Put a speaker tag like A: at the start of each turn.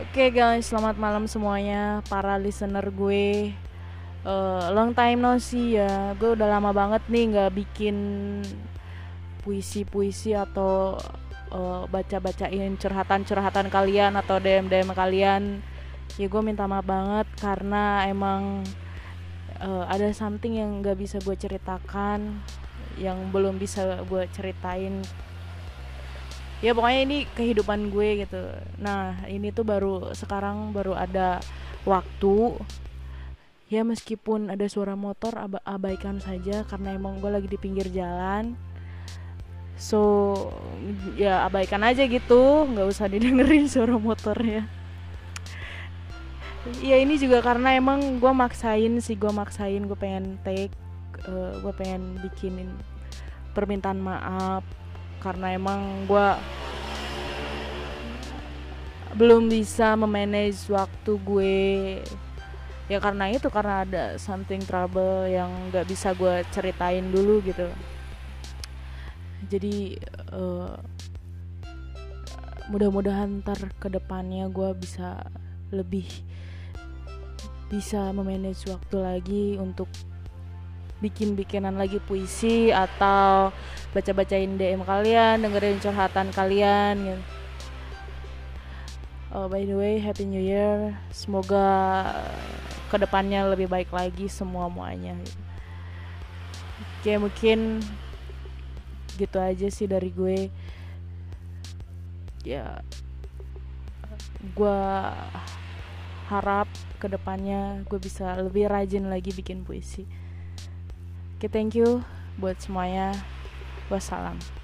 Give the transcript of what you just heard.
A: Oke guys, selamat malam semuanya para listener gue. Uh, long time no see ya. Gue udah lama banget nih nggak bikin puisi-puisi atau uh, baca-bacain curhatan-curhatan kalian atau DM-DM kalian. Ya gue minta maaf banget karena emang uh, ada something yang nggak bisa gue ceritakan, yang belum bisa gue ceritain ya pokoknya ini kehidupan gue gitu. Nah ini tuh baru sekarang baru ada waktu. Ya meskipun ada suara motor ab abaikan saja karena emang gue lagi di pinggir jalan. So ya abaikan aja gitu. Nggak usah didengerin suara motornya. Ya ini juga karena emang gue maksain sih. Gue maksain gue pengen take uh, gue pengen bikinin permintaan maaf karena emang gue belum bisa memanage waktu gue. Ya karena itu karena ada something trouble yang nggak bisa gue ceritain dulu gitu. Jadi uh, mudah-mudahan ntar ke depannya gue bisa lebih bisa memanage waktu lagi untuk bikin-bikinan lagi puisi atau baca-bacain DM kalian, dengerin curhatan kalian gitu. Oh, by the way, Happy New Year. Semoga ke depannya lebih baik lagi semua muanya. Oke, mungkin gitu aja sih dari gue. Ya, gue harap ke depannya gue bisa lebih rajin lagi bikin puisi. Oke, okay, thank you buat semuanya. Wassalam.